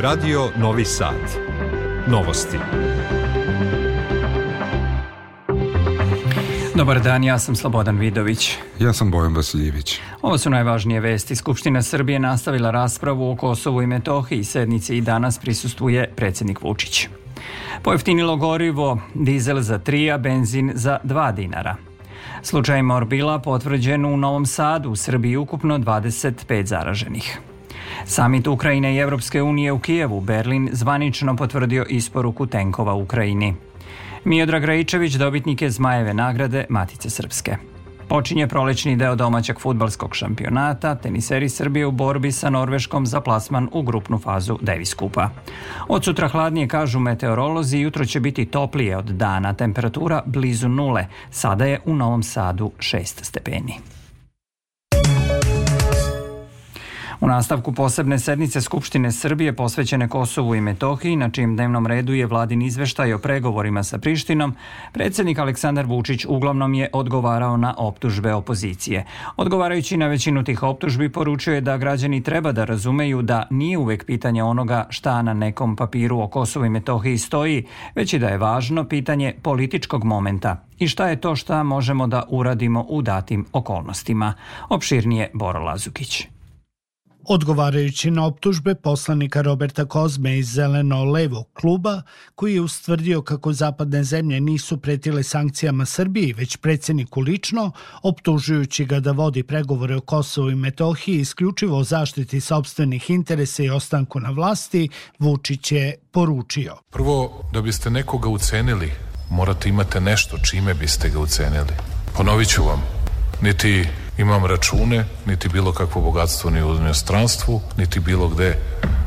Radio Novi Sad. Novosti. Dobar dan, ja sam Slobodan Vidović. Ja sam Bojan Vasiljević. Ovo su najvažnije vesti. Skupština Srbije nastavila raspravu o Kosovu i Metohiji. Sednici i danas prisustuje predsednik Vučić. Pojeftinilo gorivo, dizel za 3, a benzin za 2 dinara. Slučaj Morbila potvrđen u Novom Sadu, u Srbiji ukupno 25 zaraženih. Samit Ukrajine i Evropske unije u Kijevu Berlin zvanično potvrdio isporuku tenkova Ukrajini. Miodrag Rajičević dobitnik je Zmajeve nagrade Matice Srpske. Počinje prolećni deo domaćeg futbalskog šampionata, teniseri Srbije u borbi sa Norveškom za plasman u grupnu fazu Davis Kupa. Od sutra hladnije kažu meteorolozi, jutro će biti toplije od dana, temperatura blizu nule, sada je u Novom Sadu 6 stepeni. U nastavku posebne sednice Skupštine Srbije posvećene Kosovu i Metohiji, na čijem dnevnom redu je vladin izveštaj o pregovorima sa Prištinom, predsednik Aleksandar Vučić uglavnom je odgovarao na optužbe opozicije. Odgovarajući na većinu tih optužbi poručio je da građani treba da razumeju da nije uvek pitanje onoga šta na nekom papiru o Kosovu i Metohiji stoji, već i da je važno pitanje političkog momenta i šta je to šta možemo da uradimo u datim okolnostima. Opširnije Boro Lazukić. Odgovarajući na optužbe poslanika Roberta Kozme iz Zeleno-levog kluba, koji je ustvrdio kako zapadne zemlje nisu pretile sankcijama Srbiji, već predsjedniku lično, optužujući ga da vodi pregovore o Kosovu i Metohiji isključivo o zaštiti sobstvenih interesa i ostanku na vlasti, Vučić je poručio. Prvo, da biste nekoga ucenili, morate imate nešto čime biste ga ucenili. Ponovit ću vam, niti imam račune, niti bilo kakvo bogatstvo ni u inostranstvu, niti bilo gde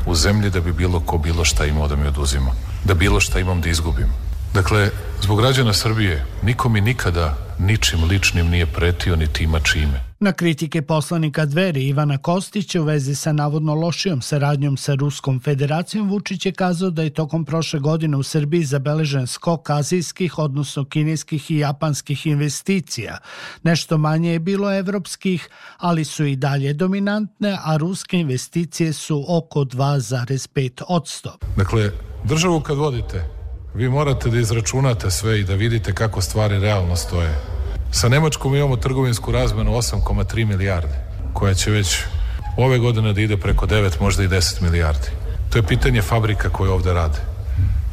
u zemlji da bi bilo ko bilo šta imao da mi oduzima. Da bilo šta imam da izgubim. Dakle, zbog građana Srbije, niko mi nikada ničim ličnim nije pretio niti ima čime. Na kritike poslanika Dveri Ivana Kostića u vezi sa navodno lošijom saradnjom sa Ruskom federacijom, Vučić je kazao da je tokom prošle godine u Srbiji zabeležen skok azijskih, odnosno kineskih i japanskih investicija. Nešto manje je bilo evropskih, ali su i dalje dominantne, a ruske investicije su oko 2,5 odsto. Dakle, državu kad vodite, vi morate da izračunate sve i da vidite kako stvari realno stoje Sa Nemačkom imamo trgovinsku razmenu 8,3 milijarde, koja će već ove godine da ide preko 9, možda i 10 milijardi. To je pitanje fabrika koje ovde rade.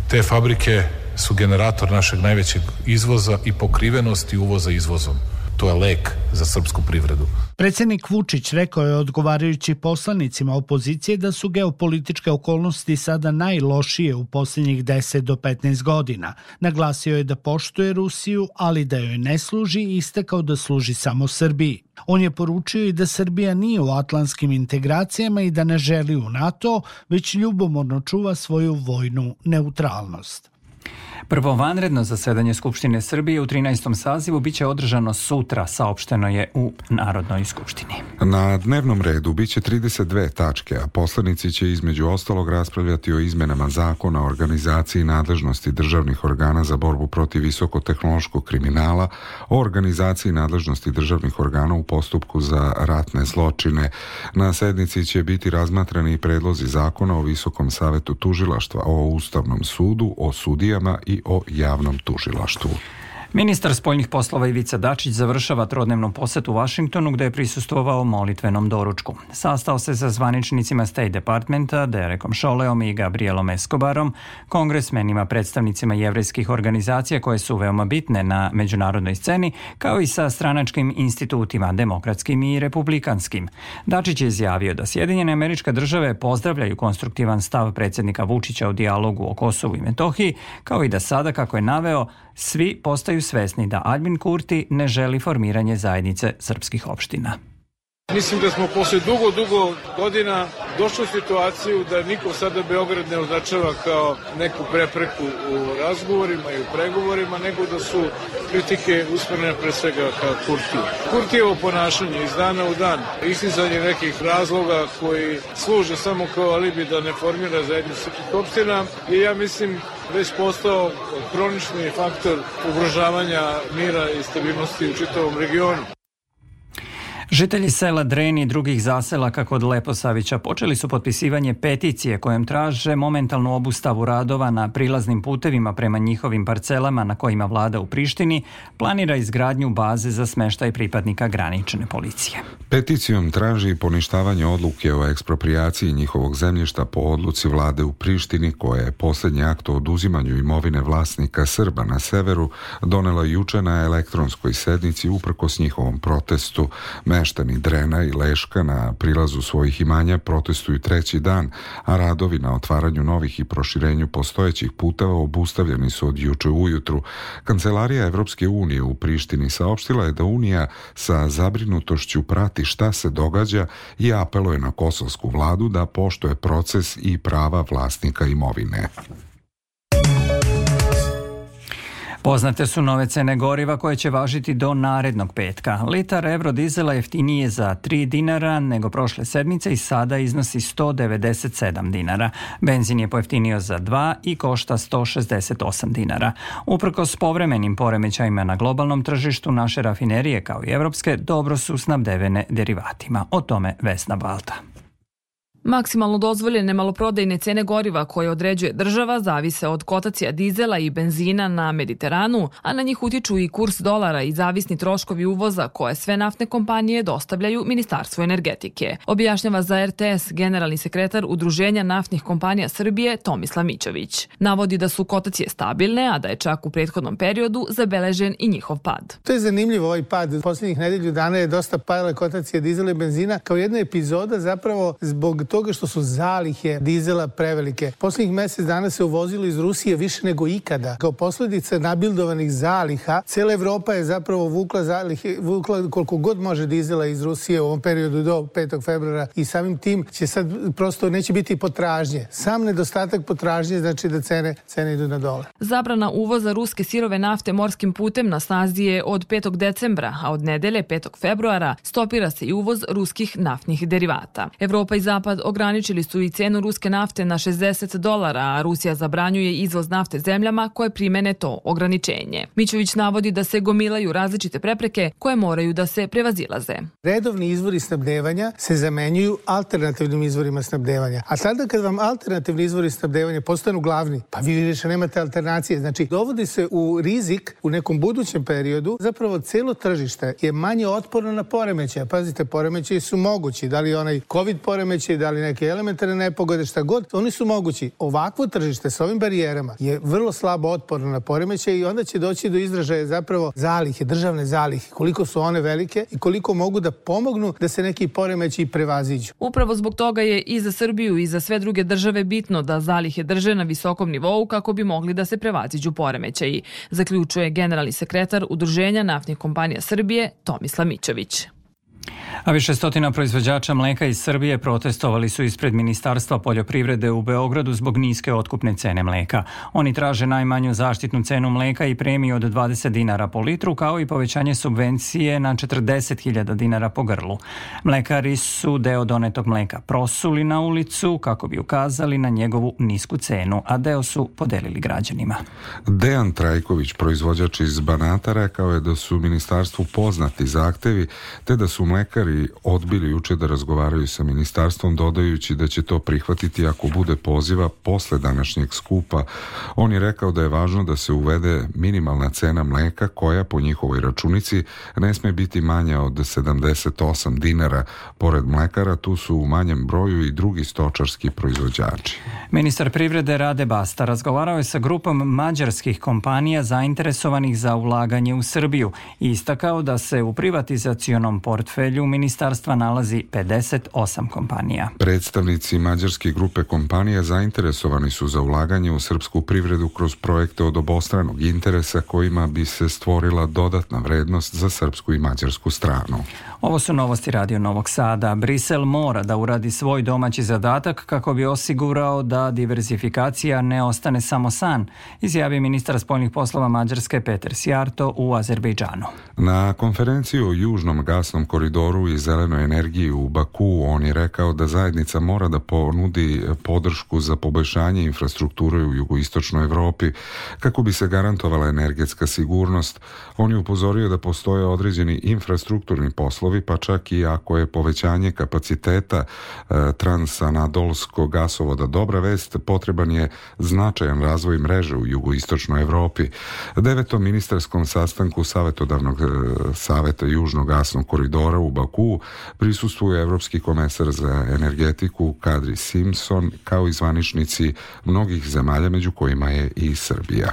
Te fabrike su generator našeg najvećeg izvoza i pokrivenosti uvoza izvozom. To je lek za srpsku privredu. Predsednik Vučić rekao je odgovarajući poslanicima opozicije da su geopolitičke okolnosti sada najlošije u poslednjih 10 do 15 godina. Naglasio je da poštuje Rusiju, ali da joj ne služi i istakao da služi samo Srbiji. On je poručio i da Srbija nije u atlantskim integracijama i da ne želi u NATO, već ljubomorno čuva svoju vojnu neutralnost. Prvo vanredno zasedanje Skupštine Srbije u 13. sazivu biće održano sutra, saopšteno je u Narodnoj skupštini. Na dnevnom redu biće 32 tačke, a poslanici će između ostalog raspravljati o izmenama zakona o organizaciji nadležnosti državnih organa za borbu protiv visokotehnološkog kriminala, o organizaciji nadležnosti državnih organa u postupku za ratne zločine. Na sednici će biti razmatrani i predlozi zakona o Visokom savetu tužilaštva, o Ustavnom sudu, o sudijama i o javnom tužilaštvu. Ministar spoljnih poslova Ivica Dačić završava trodnevnu posetu u Vašingtonu gde je prisustovao molitvenom doručku. Sastao se sa zvaničnicima State Departmenta, Derekom Šoleom i Gabrielom Escobarom, kongresmenima predstavnicima jevrejskih organizacija koje su veoma bitne na međunarodnoj sceni, kao i sa stranačkim institutima, demokratskim i republikanskim. Dačić je izjavio da Sjedinjene američke države pozdravljaju konstruktivan stav predsednika Vučića u dijalogu o Kosovu i Metohiji, kao i da sada, kako je naveo, svi postaju svesni da Albin Kurti ne želi formiranje zajednice srpskih opština. Mislim da smo posle dugo, dugo godina došli u situaciju da niko sada Beograd ne označava kao neku prepreku u razgovorima i u pregovorima, nego da su kritike usmerene pre svega ka Kurtiju. Kurtijevo ponašanje iz dana u dan, isticanje nekih razloga koji služe samo kao alibi da ne formira zajednicu srpskih opština i ja mislim već postao kronični faktor ugrožavanja mira i stabilnosti u čitavom regionu. Žitelji sela Dreni i drugih zaselaka kod Leposavića počeli su potpisivanje peticije kojem traže momentalnu obustavu radova na prilaznim putevima prema njihovim parcelama na kojima vlada u Prištini planira izgradnju baze za smeštaj pripadnika granične policije. Peticijom traži poništavanje odluke o eksproprijaciji njihovog zemljišta po odluci vlade u Prištini koja je poslednji akt o oduzimanju imovine vlasnika Srba na severu donela juče na elektronskoj sednici uprkos njihovom protestu. Me Meštani Drena i Leška na prilazu svojih imanja protestuju treći dan, a radovi na otvaranju novih i proširenju postojećih puteva obustavljeni su od juče ujutru. Kancelarija Evropske unije u Prištini saopštila je da Unija sa zabrinutošću prati šta se događa i apeluje na kosovsku vladu da poštoje proces i prava vlasnika imovine. Poznate su nove cene goriva koje će važiti do narednog petka. Litar evrodizela jeftinije za 3 dinara nego prošle sedmice i sada iznosi 197 dinara. Benzin je pojeftinio za 2 i košta 168 dinara. Uprko s povremenim poremećajima na globalnom tržištu, naše rafinerije kao i evropske dobro su snabdevene derivatima. O tome Vesna Balta. Maksimalno dozvoljene maloprodajne cene goriva koje određuje država zavise od kotacija dizela i benzina na Mediteranu, a na njih utiču i kurs dolara i zavisni troškovi uvoza koje sve naftne kompanije dostavljaju Ministarstvu energetike. Objašnjava za RTS generalni sekretar Udruženja naftnih kompanija Srbije Tomislav Mićović. Navodi da su kotacije stabilne, a da je čak u prethodnom periodu zabeležen i njihov pad. To je zanimljivo ovaj pad. Poslednjih nedelju dana je dosta pale kotacije dizela i benzina kao jedna epizoda zapravo zbog to toga što su zalihe dizela prevelike. Poslednjih mesec dana se uvozilo iz Rusije više nego ikada. Kao posledica nabildovanih zaliha, cela Evropa je zapravo vukla, zalihe, vukla koliko god može dizela iz Rusije u ovom periodu do 5. februara i samim tim će sad prosto neće biti potražnje. Sam nedostatak potražnje znači da cene, cene idu na dole. Zabrana uvoza ruske sirove nafte morskim putem na snazi je od 5. decembra, a od nedelje 5. februara stopira se i uvoz ruskih naftnih derivata. Evropa i Zapad ograničili su i cenu ruske nafte na 60 dolara, a Rusija zabranjuje izvoz nafte zemljama koje primene to ograničenje. Mićović navodi da se gomilaju različite prepreke koje moraju da se prevazilaze. Redovni izvori snabdevanja se zamenjuju alternativnim izvorima snabdevanja. A sada kad vam alternativni izvori snabdevanja postanu glavni, pa vi više nemate alternacije. Znači, dovodi se u rizik u nekom budućem periodu. Zapravo, celo tržište je manje otporno na poremećaje. Pazite, poremećaji su mogući. Da li onaj COVID poremećaj, da ali neke elementarne nepogode, šta god, oni su mogući. Ovakvo tržište sa ovim barijerama je vrlo slabo otporno na poremeće i onda će doći do izražaja zapravo zalihe, državne zalihe, koliko su one velike i koliko mogu da pomognu da se neki poremeći prevaziđu. Upravo zbog toga je i za Srbiju i za sve druge države bitno da zalihe drže na visokom nivou kako bi mogli da se prevaziđu poremećaji, zaključuje generalni sekretar Udruženja naftnih kompanija Srbije Tomislav Mićović. A više stotina proizvođača mleka iz Srbije protestovali su ispred Ministarstva poljoprivrede u Beogradu zbog niske otkupne cene mleka. Oni traže najmanju zaštitnu cenu mleka i premiju od 20 dinara po litru, kao i povećanje subvencije na 40.000 dinara po grlu. Mlekari su deo donetog mleka prosuli na ulicu kako bi ukazali na njegovu nisku cenu, a deo su podelili građanima. Dejan Trajković, proizvođač iz Banata, rekao je da su ministarstvu poznati zahtevi, te da su mlekari stvari odbili juče da razgovaraju sa ministarstvom, dodajući da će to prihvatiti ako bude poziva posle današnjeg skupa. On je rekao da je važno da se uvede minimalna cena mleka koja po njihovoj računici ne sme biti manja od 78 dinara. Pored mlekara tu su u manjem broju i drugi stočarski proizvođači. Ministar privrede Rade Basta razgovarao je sa grupom mađarskih kompanija zainteresovanih za ulaganje u Srbiju i istakao da se u privatizacionom portfelju ministarstva nalazi 58 kompanija. Predstavnici mađarske grupe kompanija zainteresovani su za ulaganje u srpsku privredu kroz projekte od obostranog interesa kojima bi se stvorila dodatna vrednost za srpsku i mađarsku stranu. Ovo su novosti Radio Novog Sada. Brisel mora da uradi svoj domaći zadatak kako bi osigurao da diversifikacija ne ostane samo san, izjavi ministar spoljnih poslova Mađarske Peter Sjarto u Azerbejdžanu. Na konferenciji o južnom gasnom koridoru i zelenoj energiji u Baku on je rekao da zajednica mora da ponudi podršku za poboljšanje infrastrukture u jugoistočnoj Evropi kako bi se garantovala energetska sigurnost. On je upozorio da postoje određeni infrastrukturni poslovi rokovi, pa čak i ako je povećanje kapaciteta e, transanadolskog gasovoda dobra vest, potreban je značajan razvoj mreže u jugoistočnoj Evropi. Devetom ministarskom sastanku Savetodavnog e, saveta Južnog gasnog koridora u Baku prisustuje Evropski komesar za energetiku Kadri Simpson kao i zvaničnici mnogih zemalja među kojima je i Srbija.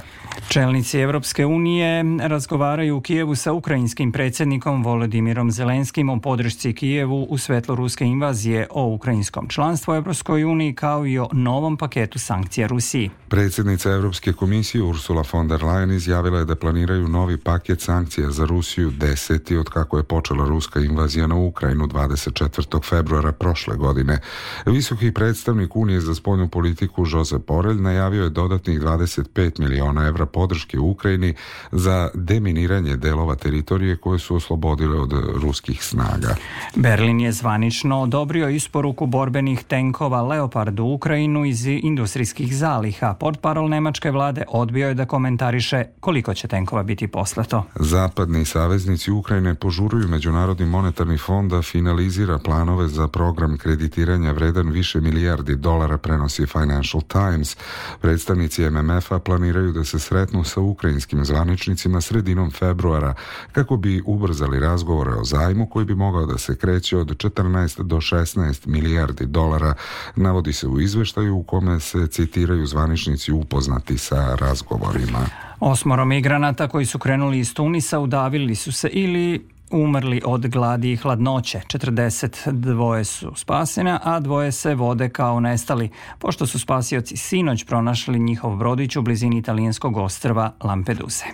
Čelnici Evropske unije razgovaraju u Kijevu sa ukrajinskim predsednikom Volodimirom Zelenskim o podršci Kijevu u svetlo ruske invazije o ukrajinskom članstvu Evropskoj uniji kao i o novom paketu sankcija Rusiji. Predsednica Evropske komisije Ursula von der Leyen izjavila je da planiraju novi paket sankcija za Rusiju deseti od kako je počela ruska invazija na Ukrajinu 24. februara prošle godine. Visoki predstavnik Unije za spoljnu politiku Jose Borelj najavio je dodatnih 25 miliona evra podrške Ukrajini za deminiranje delova teritorije koje su oslobodile od ruskih snaga. Berlin je zvanično odobrio isporuku borbenih tenkova Leopard u Ukrajinu iz industrijskih zaliha. Portparol nemačke vlade odbio je da komentariše koliko će tenkova biti poslato. Zapadni saveznici Ukrajine požuruju Međunarodni monetarni fond da finalizira planove za program kreditiranja vredan više milijardi dolara prenosi Financial Times. Predstavnici MMF-a planiraju da se sre konkretno sa ukrajinskim zvaničnicima sredinom februara kako bi ubrzali razgovore o zajmu koji bi mogao da se kreće od 14 do 16 milijardi dolara, navodi se u izveštaju u kome se citiraju zvaničnici upoznati sa razgovorima. Osmoro migranata koji su krenuli iz Tunisa udavili su se ili umrli od gladi i hladnoće. 42 su spasena, a dvoje se vode kao nestali, pošto su spasioci sinoć pronašli njihov brodić u blizini italijanskog ostrva Lampeduse.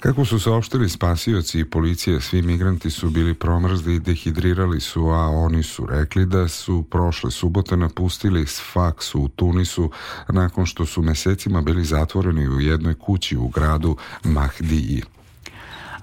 Kako su saopštili spasioci i policija, svi migranti su bili promrzli i dehidrirali su, a oni su rekli da su prošle subote napustili Sfax u Tunisu nakon što su mesecima bili zatvoreni u jednoj kući u gradu Mahdiji.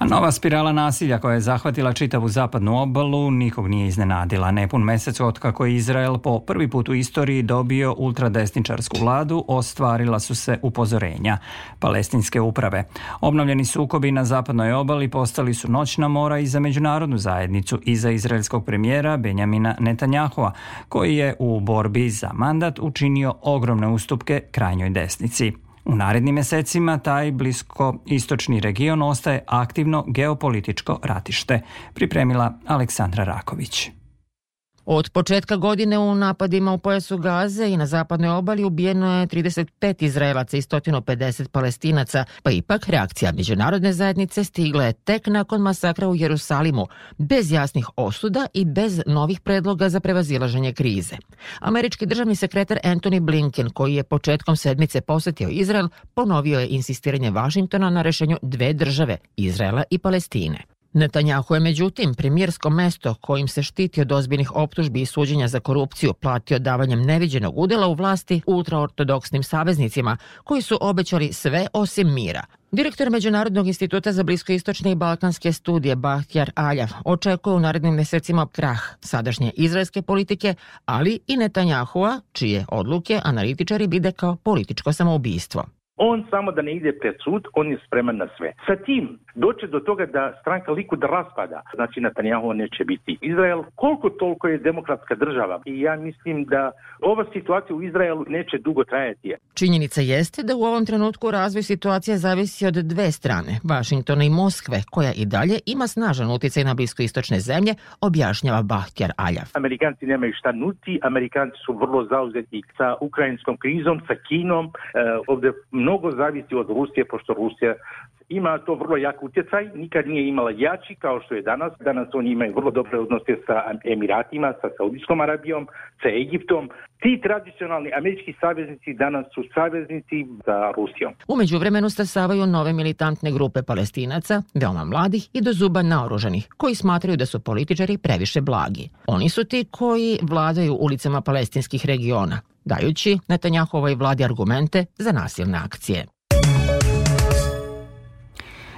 A nova spirala nasilja koja je zahvatila čitavu zapadnu obalu nikog nije iznenadila. Nepun mesec otkako je Izrael po prvi put u istoriji dobio ultradesničarsku vladu, ostvarila su se upozorenja palestinske uprave. Obnovljeni sukobi na zapadnoj obali postali su noćna mora i za međunarodnu zajednicu i za izraelskog premijera Benjamina Netanjahua, koji je u borbi za mandat učinio ogromne ustupke krajnjoj desnici. U narednim mesecima taj blisko istočni region ostaje aktivno geopolitičko ratište, pripremila Aleksandra Raković. Od početka godine u napadima u pojasu Gaze i na zapadnoj obali ubijeno je 35 Izraelaca i 150 Palestinaca, pa ipak reakcija međunarodne zajednice stigla je tek nakon masakra u Jerusalimu, bez jasnih osuda i bez novih predloga za prevazilaženje krize. Američki državni sekretar Anthony Blinken, koji je početkom sedmice posetio Izrael, ponovio je insistiranje Vašingtona na rešenju dve države, Izraela i Palestine. Netanjahu je međutim premijersko mesto kojim se štiti od ozbiljnih optužbi i suđenja za korupciju platio davanjem neviđenog udela u vlasti ultraortodoksnim saveznicima koji su obećali sve osim mira. Direktor Međunarodnog instituta za bliskoistočne i balkanske studije Bahtjar Aljav očekuje u narednim mesecima krah sadašnje izraelske politike, ali i Netanjahua, čije odluke analitičari vide kao političko samoubistvo. On samo da ne ide pred sud, on je spreman na sve. Sa tim doće do toga da stranka Likud da raspada. Znači Netanjahu neće biti. Izrael koliko toliko je demokratska država i ja mislim da ova situacija u Izraelu neće dugo trajati. Činjenica jeste da u ovom trenutku razvoj situacije zavisi od dve strane, Vašingtona i Moskve, koja i dalje ima snažan uticaj na bliskoistočne zemlje, objašnjava Bahtjar Aljav. Amerikanci nemaju šta nuti, Amerikanci su vrlo zauzeti sa ukrajinskom krizom, sa Kinom. E, ovde mnogo zavisi od Rusije, pošto Rusija ima to vrlo jak utjecaj, nikad nije imala jači kao što je danas. Danas oni imaju vrlo dobre odnose sa Emiratima, sa Saudijskom Arabijom, sa Egiptom. Ti tradicionalni američki saveznici danas su saveznici za Rusijom. Umeđu vremenu stasavaju nove militantne grupe palestinaca, veoma mladih i do zuba naoruženih, koji smatraju da su političari previše blagi. Oni su ti koji vladaju ulicama palestinskih regiona, dajući Netanjahovoj vladi argumente za nasilne akcije.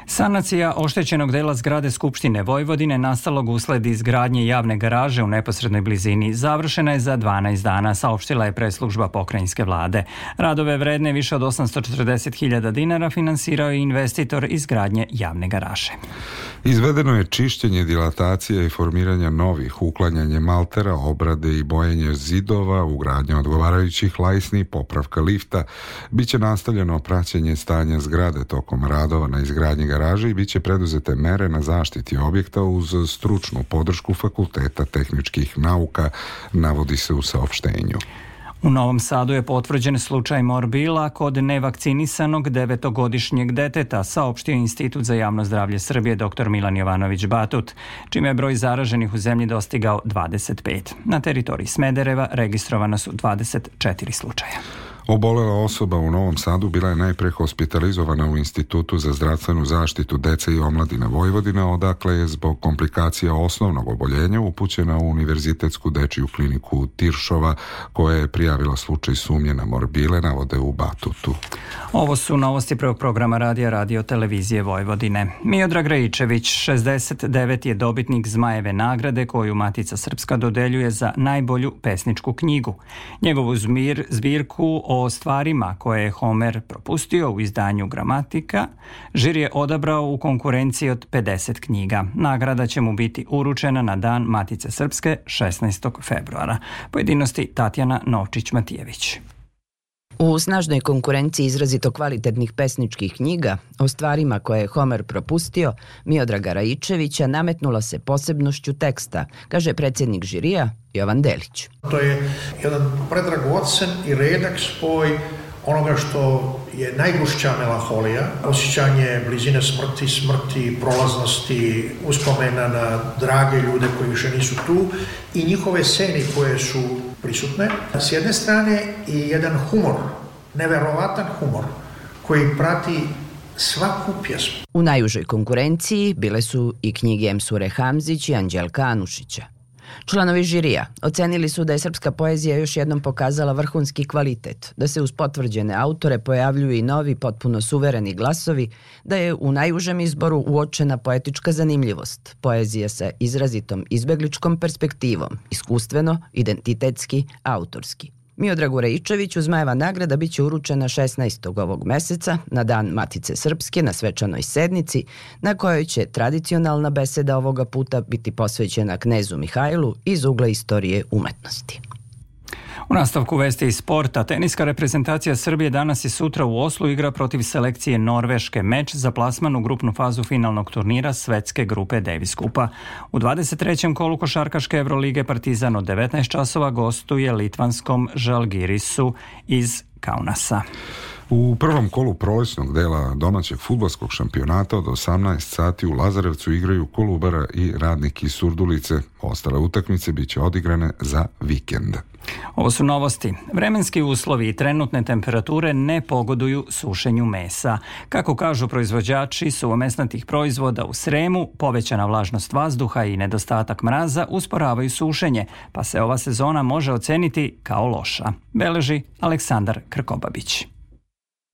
Sanacija oštećenog dela zgrade Skupštine Vojvodine nastalog usled izgradnje javne garaže u neposrednoj blizini završena je za 12 dana, saopštila je preslužba pokrajinske vlade. Radove vredne više od 840.000 dinara finansirao je investitor izgradnje javne garaže. Izvedeno je čišćenje dilatacije i formiranje novih, uklanjanje maltera, obrade i bojenje zidova, ugradnje odgovarajućih lajsni popravka lifta. Biće nastavljeno praćenje stanja zgrade tokom radova na izgradnji garaže i biće preduzete mere na zaštiti objekta uz stručnu podršku Fakulteta tehničkih nauka, navodi se u saopštenju. U Novom Sadu je potvrđen slučaj morbila kod nevakcinisanog devetogodišnjeg deteta, saopštio Institut za javno zdravlje Srbije dr. Milan Jovanović Batut, čime je broj zaraženih u zemlji dostigao 25. Na teritoriji Smedereva registrovana su 24 slučaja. Obolela osoba u Novom Sadu bila je najpre hospitalizovana u Institutu za zdravstvenu zaštitu dece i omladine Vojvodine, odakle je zbog komplikacija osnovnog oboljenja upućena u Univerzitetsku dečiju kliniku Tiršova, koja je prijavila slučaj sumnje na morbile, navode u Batutu. Ovo su novosti prvog programa radija Radio Televizije Vojvodine. Miodrag Rajičević, 69 je dobitnik Zmajeve nagrade koju Matica Srpska dodeljuje za najbolju pesničku knjigu. Njegovu zmir, zbirku o stvarima koje je Homer propustio u izdanju Gramatika, žir je odabrao u konkurenciji od 50 knjiga. Nagrada će mu biti uručena na dan Matice Srpske 16. februara. Pojedinosti Tatjana Novčić-Matijević. U snažnoj konkurenciji izrazito kvalitetnih pesničkih knjiga o stvarima koje je Homer propustio, Miodraga Rajičevića nametnula se posebnošću teksta, kaže predsjednik žirija Jovan Delić. To je jedan predragocen i redak spoj onoga što je najgušća melaholija, osjećanje blizine smrti, smrti, prolaznosti, uspomena na drage ljude koji više nisu tu i njihove seni koje su prisutne. S jedne strane i jedan humor, neverovatan humor koji prati svaku pjesmu. U najužoj konkurenciji bile su i knjige Emsure Hamzić i Anđelka Anušića. Članovi žirija ocenili su da je srpska poezija još jednom pokazala vrhunski kvalitet, da se uz potvrđene autore pojavljuju i novi, potpuno suvereni glasovi, da je u najužem izboru uočena poetička zanimljivost, poezija sa izrazitom izbegličkom perspektivom, iskustveno, identitetski, autorski – Miodrag Uraičeviću Zmajeva nagrada biće uručena 16. ovog meseca na Dan Matice Srpske na svečanoj sednici na kojoj će tradicionalna beseda ovoga puta biti posvećena knezu Mihajlu iz ugla istorije umetnosti. U nastavku veste iz sporta, teniska reprezentacija Srbije danas i sutra u Oslu igra protiv selekcije Norveške meč za plasman u grupnu fazu finalnog turnira svetske grupe Davis Kupa. U 23. kolu košarkaške Evrolige Partizan od 19 časova gostuje litvanskom Žalgirisu iz Kaunasa. U prvom kolu prolećnog dela domaćeg futbolskog šampionata od 18 sati u Lazarevcu igraju Kolubara i radnik iz Surdulice. Ostale utakmice biće odigrane za vikend. Ovo su novosti. Vremenski uslovi i trenutne temperature ne pogoduju sušenju mesa. Kako kažu proizvođači suvomesnatih proizvoda u Sremu, povećana vlažnost vazduha i nedostatak mraza usporavaju sušenje, pa se ova sezona može oceniti kao loša. Beleži Aleksandar Krkobabić.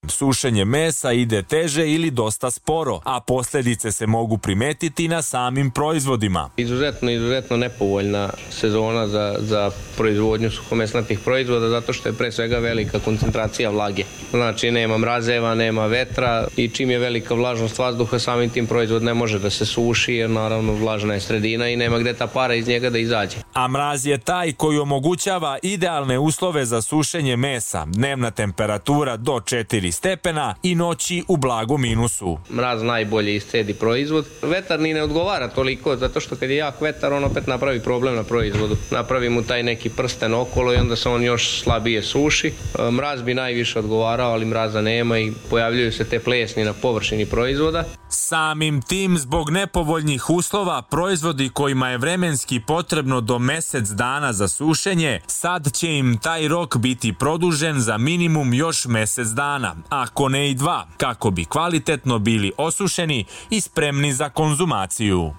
Sušenje mesa ide teže ili dosta sporo, a posledice se mogu primetiti na samim proizvodima. Izuzetno, izuzetno nepovoljna sezona za, za proizvodnju suhomesnatih proizvoda zato što je pre svega velika koncentracija vlage. Znači nema mrazeva, nema vetra i čim je velika vlažnost vazduha samim tim proizvod ne može da se suši jer naravno vlažna je sredina i nema gde ta para iz njega da izađe. A mraz je taj koji omogućava idealne uslove za sušenje mesa. Dnevna temperatura do 4 4 stepena i noći u blagu minusu. Mraz najbolje iscedi proizvod. Vetar ni ne odgovara toliko, zato što kad je jak vetar, on opet napravi problem na proizvodu. Napravi mu taj neki prsten okolo i onda se on još slabije suši. E, mraz bi najviše odgovarao, ali mraza nema i pojavljuju se te plesni na površini proizvoda. Samim tim, zbog nepovoljnih uslova, proizvodi kojima je vremenski potrebno do mesec dana za sušenje, sad će im taj rok biti produžen za minimum još mesec dana ako ne i dva, kako bi kvalitetno bili osušeni i spremni za konzumaciju.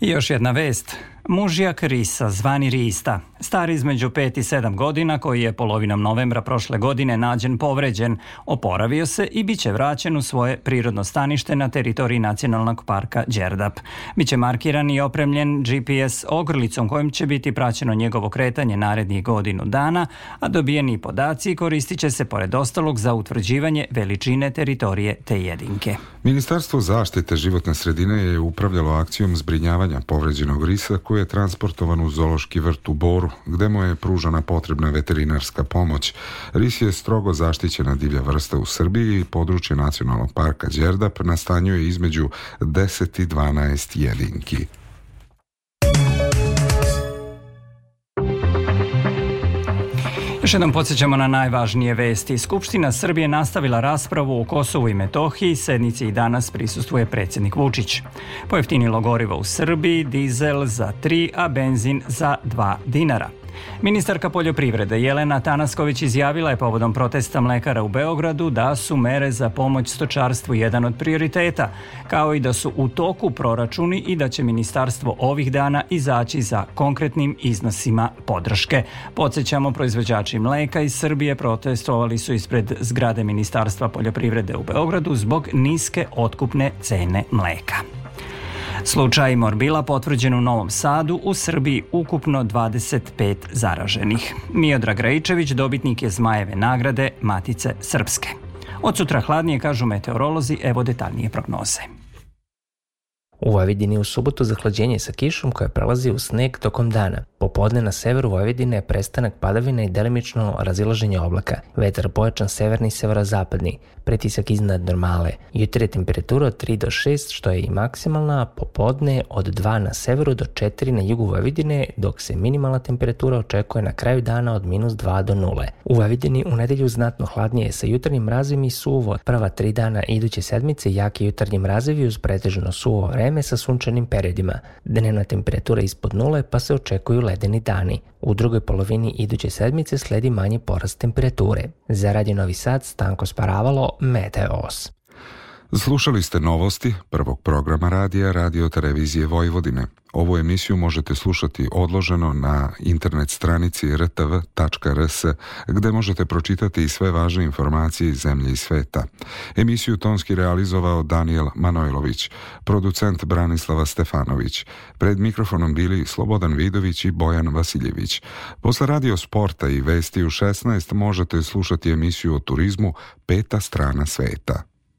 I još jedna vest. Mužjak Risa, zvani Rista, star između 5 i 7 godina, koji je polovinom novembra prošle godine nađen povređen, oporavio se i biće vraćen u svoje prirodno stanište na teritoriji Nacionalnog parka Đerdap. Biće markiran i opremljen GPS ogrlicom kojim će biti praćeno njegovo kretanje narednih godinu dana, a dobijeni podaci koristit će se pored ostalog za utvrđivanje veličine teritorije te jedinke. Ministarstvo zaštite životne sredine je upravljalo akcijom zbrinjavanja povređenog risa Marku je transportovan u Zološki vrt u Boru, gde mu je pružana potrebna veterinarska pomoć. Ris je strogo zaštićena divlja vrsta u Srbiji i područje Nacionalnog parka Đerdap nastanjuje između 10 i 12 jedinki. Još jednom podsjećamo na najvažnije vesti. Skupština Srbije nastavila raspravu o Kosovu i Metohiji, sednici i danas prisustuje predsednik Vučić. Pojeftinilo gorivo u Srbiji, dizel za 3, a benzin za 2 dinara. Ministarka poljoprivrede Jelena Tanasković izjavila je povodom protesta mlekara u Beogradu da su mere za pomoć stočarstvu jedan od prioriteta, kao i da su u toku proračuni i da će ministarstvo ovih dana izaći za konkretnim iznosima podrške. Podsećamo, proizvođači mleka iz Srbije protestovali su ispred zgrade Ministarstva poljoprivrede u Beogradu zbog niske otkupne cene mleka. Slučaj Morbila potvrđen u Novom Sadu, u Srbiji ukupno 25 zaraženih. Miodrag Rejčević dobitnik je Zmajeve nagrade Matice Srpske. Od sutra hladnije, kažu meteorolozi, evo detaljnije prognoze. U Vojvodini u subotu zahlađenje sa kišom koja prelazi u sneg tokom dana. Popodne na severu Vojvodine je prestanak padavina i delimično razilaženje oblaka. Vetar pojačan severni i severozapadni, pretisak iznad normale. Jutre je temperatura od 3 do 6 što je i maksimalna, a popodne od 2 na severu do 4 na jugu Vojvodine, dok se minimalna temperatura očekuje na kraju dana od minus 2 do 0. U Vojvodini u nedelju znatno hladnije sa jutarnjim mrazim i suvo. Prva tri dana iduće sedmice jaki jutarnji mrazevi uz pretežno suvo vreme vreme sa sunčanim periodima. Dnevna temperatura ispod nule pa se očekuju ledeni dani. U drugoj polovini iduće sedmice sledi manji porast temperature. Za Radio Novi Sad, Stanko Sparavalo, Meteos. Slušali ste novosti prvog programa radija Radio Televizije Vojvodine. Ovu emisiju možete slušati odloženo na internet stranici rtv.rs gde možete pročitati i sve važne informacije iz zemlje i sveta. Emisiju tonski realizovao Daniel Manojlović, producent Branislava Stefanović. Pred mikrofonom bili Slobodan Vidović i Bojan Vasiljević. Posle radio sporta i vesti u 16 možete slušati emisiju o turizmu Peta strana sveta.